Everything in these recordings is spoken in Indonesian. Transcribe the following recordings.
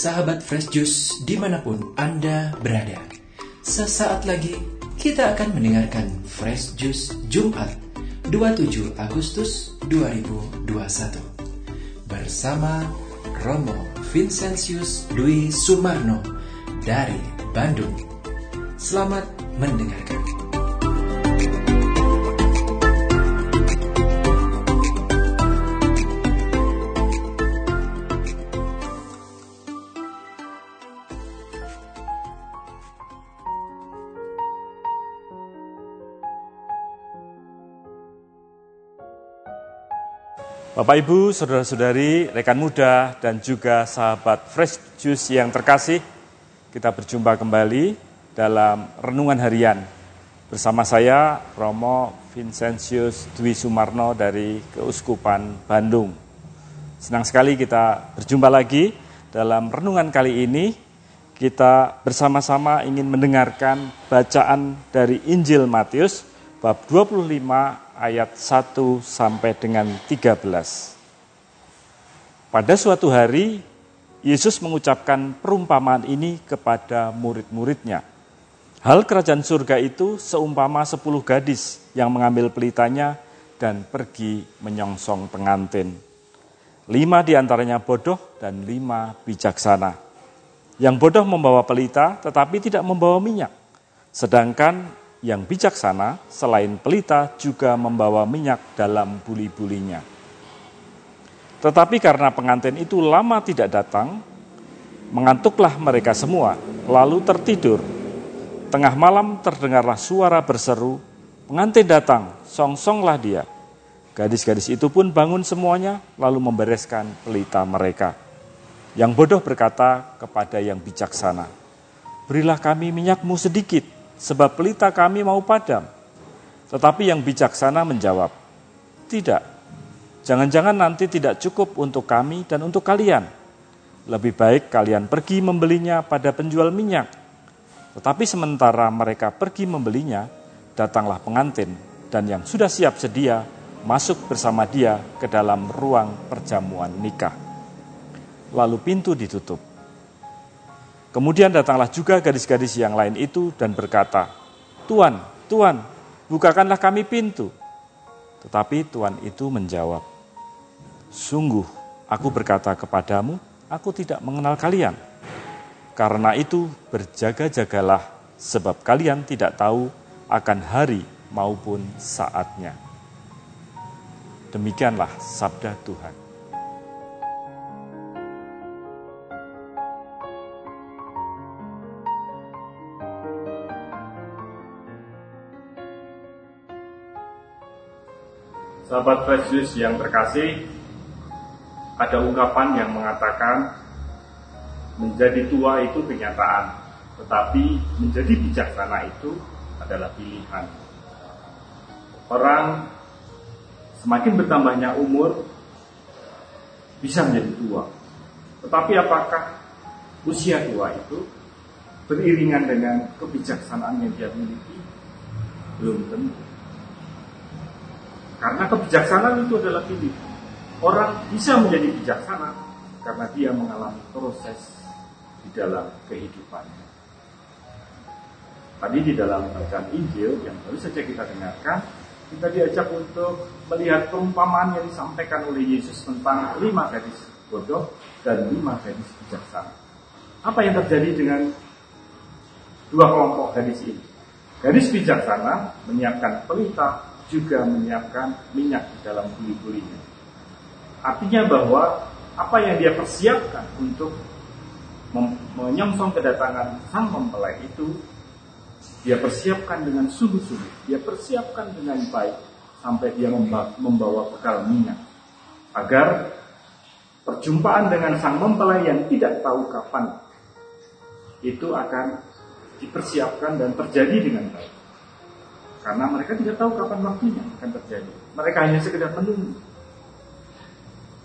sahabat Fresh Juice di mana pun Anda berada. Sesaat lagi kita akan mendengarkan Fresh Juice Jumat 27 Agustus 2021 bersama Romo Vincentius Dwi Sumarno dari Bandung. Selamat mendengarkan. Bapak Ibu, saudara-saudari, rekan muda, dan juga sahabat Fresh Juice yang terkasih, kita berjumpa kembali dalam Renungan Harian. Bersama saya, Romo Vincentius Dwi Sumarno dari Keuskupan Bandung. Senang sekali kita berjumpa lagi dalam renungan kali ini. Kita bersama-sama ingin mendengarkan bacaan dari Injil Matius bab 25 ayat 1 sampai dengan 13. Pada suatu hari, Yesus mengucapkan perumpamaan ini kepada murid-muridnya. Hal kerajaan surga itu seumpama sepuluh gadis yang mengambil pelitanya dan pergi menyongsong pengantin. Lima di antaranya bodoh dan lima bijaksana. Yang bodoh membawa pelita tetapi tidak membawa minyak. Sedangkan yang bijaksana selain pelita juga membawa minyak dalam buli-bulinya. Tetapi karena pengantin itu lama tidak datang, mengantuklah mereka semua, lalu tertidur. Tengah malam terdengarlah suara berseru, pengantin datang, songsonglah dia. Gadis-gadis itu pun bangun semuanya, lalu membereskan pelita mereka. Yang bodoh berkata kepada yang bijaksana, Berilah kami minyakmu sedikit, sebab pelita kami mau padam. Tetapi yang bijaksana menjawab, tidak, jangan-jangan nanti tidak cukup untuk kami dan untuk kalian. Lebih baik kalian pergi membelinya pada penjual minyak. Tetapi sementara mereka pergi membelinya, datanglah pengantin dan yang sudah siap sedia masuk bersama dia ke dalam ruang perjamuan nikah. Lalu pintu ditutup. Kemudian datanglah juga gadis-gadis yang lain itu dan berkata, Tuan, Tuan, bukakanlah kami pintu. Tetapi Tuan itu menjawab, Sungguh, aku berkata kepadamu, aku tidak mengenal kalian. Karena itu berjaga-jagalah, sebab kalian tidak tahu akan hari maupun saatnya. Demikianlah sabda Tuhan. Sahabat Fresh yang terkasih, ada ungkapan yang mengatakan menjadi tua itu kenyataan, tetapi menjadi bijaksana itu adalah pilihan. Orang semakin bertambahnya umur bisa menjadi tua. Tetapi apakah usia tua itu beriringan dengan kebijaksanaan yang dia miliki? Belum tentu. Karena kebijaksanaan itu adalah pilihan. Orang bisa menjadi bijaksana karena dia mengalami proses di dalam kehidupannya. Tadi di dalam bacaan Injil yang baru saja kita dengarkan, kita diajak untuk melihat perumpamaan yang disampaikan oleh Yesus tentang lima gadis bodoh dan lima gadis bijaksana. Apa yang terjadi dengan dua kelompok gadis ini? Gadis bijaksana menyiapkan pelita juga menyiapkan minyak di dalam buli-bulinya. Artinya bahwa apa yang dia persiapkan untuk menyongsong kedatangan sang mempelai itu dia persiapkan dengan sungguh-sungguh, dia persiapkan dengan baik sampai dia membawa bekal minyak agar perjumpaan dengan sang mempelai yang tidak tahu kapan itu akan dipersiapkan dan terjadi dengan baik. Karena mereka tidak tahu kapan waktunya akan terjadi. Mereka hanya sekedar menunggu.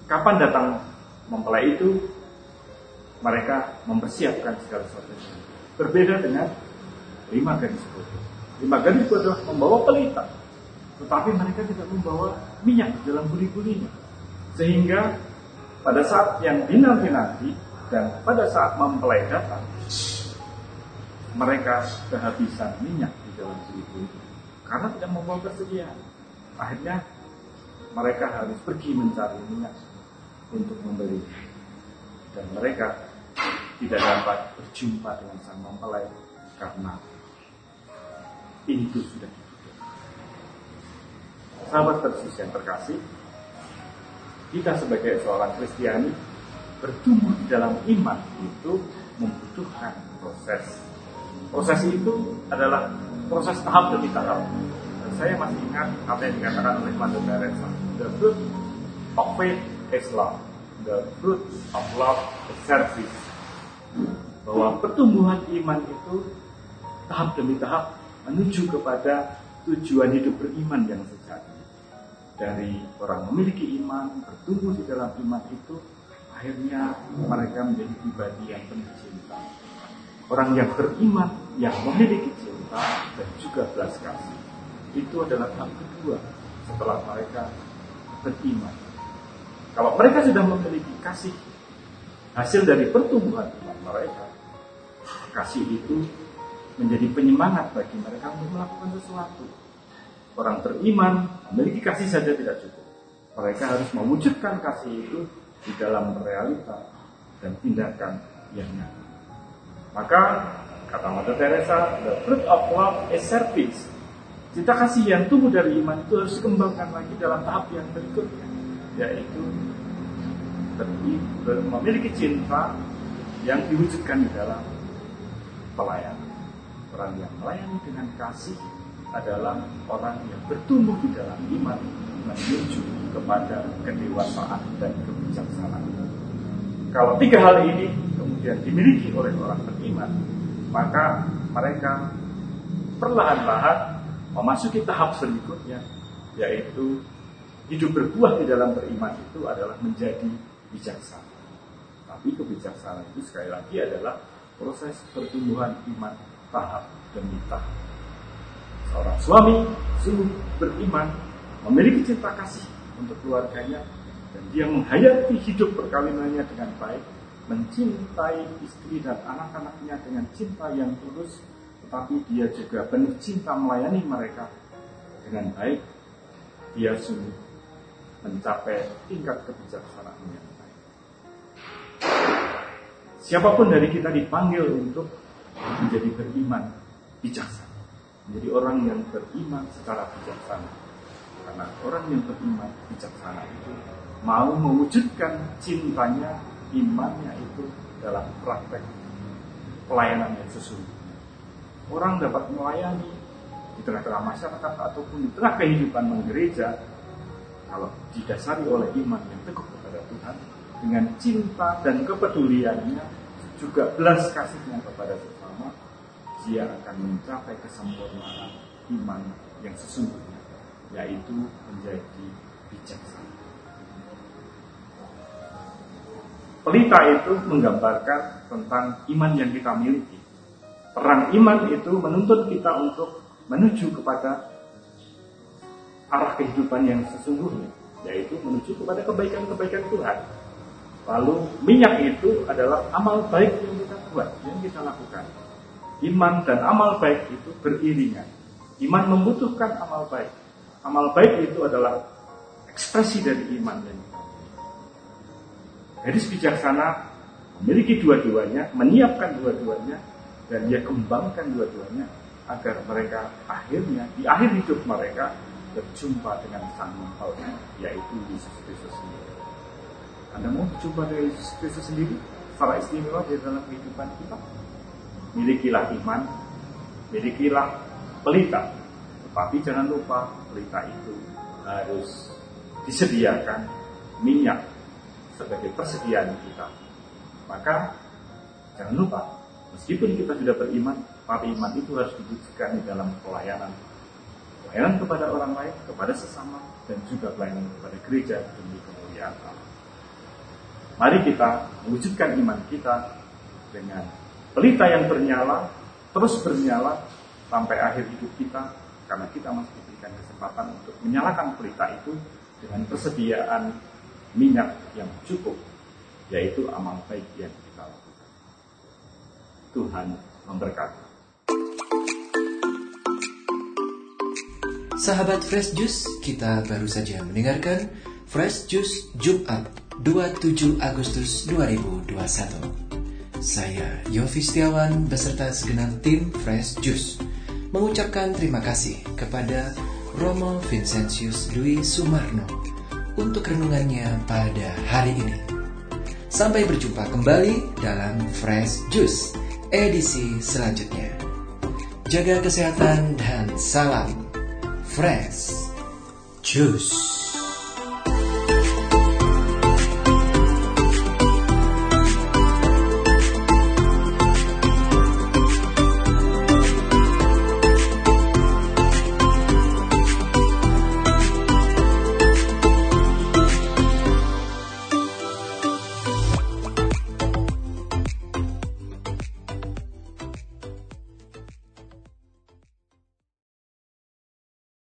Kapan datang mempelai itu, mereka mempersiapkan segala sesuatu. Berbeda dengan lima gadis bodoh. Lima gadis bodoh membawa pelita, tetapi mereka tidak membawa minyak dalam buli-bulinya. Sehingga pada saat yang dinanti-nanti, Dan pada saat mempelai datang, mereka kehabisan minyak di dalam itu. Karena tidak membawa persediaan. Akhirnya mereka harus pergi mencari minyak untuk membeli. Dan mereka tidak dapat berjumpa dengan sang mempelai karena pintu sudah ditutup. Sahabat tersus yang terkasih, kita sebagai seorang Kristiani bertumbuh di dalam iman itu membutuhkan proses. Proses itu adalah proses tahap demi tahap. Dan saya masih ingat apa yang dikatakan oleh Mother Teresa. The fruit of faith is love. The fruit of love is service. Bahwa pertumbuhan iman itu tahap demi tahap menuju kepada tujuan hidup beriman yang sejati. Dari orang memiliki iman, bertumbuh di dalam iman itu, akhirnya mereka menjadi pribadi yang penuh cinta. Orang yang beriman, yang memiliki cinta dan juga belas kasih. Itu adalah tahap kedua setelah mereka beriman. Kalau mereka sudah memiliki kasih, hasil dari pertumbuhan iman mereka, kasih itu menjadi penyemangat bagi mereka untuk melakukan sesuatu. Orang beriman memiliki kasih saja tidak cukup. Mereka harus mewujudkan kasih itu di dalam realita dan tindakan yang nyata. Maka kata Mother Teresa, the fruit of love is service. Cinta kasih yang tumbuh dari iman itu harus dikembangkan lagi dalam tahap yang berikutnya, yaitu memiliki cinta yang diwujudkan di dalam pelayanan. Orang yang melayani dengan kasih adalah orang yang bertumbuh di dalam iman menuju kepada kedewasaan dan kebijaksanaan. Kalau tiga hal ini kemudian dimiliki oleh orang beriman, maka mereka perlahan-lahan memasuki tahap berikutnya, yaitu hidup berbuah di dalam beriman itu adalah menjadi bijaksana. Tapi kebijaksanaan itu sekali lagi adalah proses pertumbuhan iman tahap demi tahap. Seorang suami sungguh beriman, memiliki cinta kasih untuk keluarganya, dan dia menghayati hidup perkawinannya dengan baik, mencintai istri dan anak-anaknya dengan cinta yang tulus, tetapi dia juga penuh cinta melayani mereka dengan baik. Dia sungguh mencapai tingkat kebijaksanaan yang baik. Siapa pun dari kita dipanggil untuk menjadi beriman bijaksana. Menjadi orang yang beriman secara bijaksana. Karena orang yang beriman bijaksana itu mau mewujudkan cintanya, imannya itu dalam praktek pelayanan yang sesungguhnya. Orang dapat melayani di tengah-tengah masyarakat ataupun di tengah kehidupan menggereja kalau didasari oleh iman yang teguh kepada Tuhan dengan cinta dan kepeduliannya juga belas kasihnya kepada Tuhan dia akan mencapai kesempurnaan iman yang sesungguhnya, yaitu menjadi bijaksana. Pelita itu menggambarkan tentang iman yang kita miliki. Perang iman itu menuntut kita untuk menuju kepada arah kehidupan yang sesungguhnya, yaitu menuju kepada kebaikan-kebaikan Tuhan. Lalu minyak itu adalah amal baik yang kita buat, yang kita lakukan iman dan amal baik itu beriringan. Iman membutuhkan amal baik. Amal baik itu adalah ekspresi dari iman dan Gadis bijaksana memiliki dua-duanya, menyiapkan dua-duanya, dan dia kembangkan dua-duanya agar mereka akhirnya di akhir hidup mereka berjumpa dengan sang mempelai yaitu Yesus Kristus sendiri. Anda mau berjumpa dengan Yesus Kristus sendiri secara istimewa di dalam kehidupan kita? milikilah iman, milikilah pelita. Tetapi jangan lupa pelita itu harus disediakan minyak sebagai persediaan kita. Maka jangan lupa, meskipun kita sudah beriman, tapi iman itu harus diwujudkan di dalam pelayanan. Pelayanan kepada orang lain, kepada sesama, dan juga pelayanan kepada gereja demi kemuliaan Allah. Mari kita mewujudkan iman kita dengan pelita yang bernyala terus bernyala sampai akhir hidup kita karena kita masih diberikan kesempatan untuk menyalakan pelita itu dengan persediaan minyak yang cukup yaitu amal baik yang kita lakukan. Tuhan memberkati. Sahabat Fresh Juice, kita baru saja mendengarkan Fresh Juice Jumat 27 Agustus 2021. Saya Yofi Setiawan beserta segenap tim Fresh Juice mengucapkan terima kasih kepada Romo Vincentius Dwi Sumarno untuk renungannya pada hari ini. Sampai berjumpa kembali dalam Fresh Juice edisi selanjutnya. Jaga kesehatan dan salam Fresh Juice.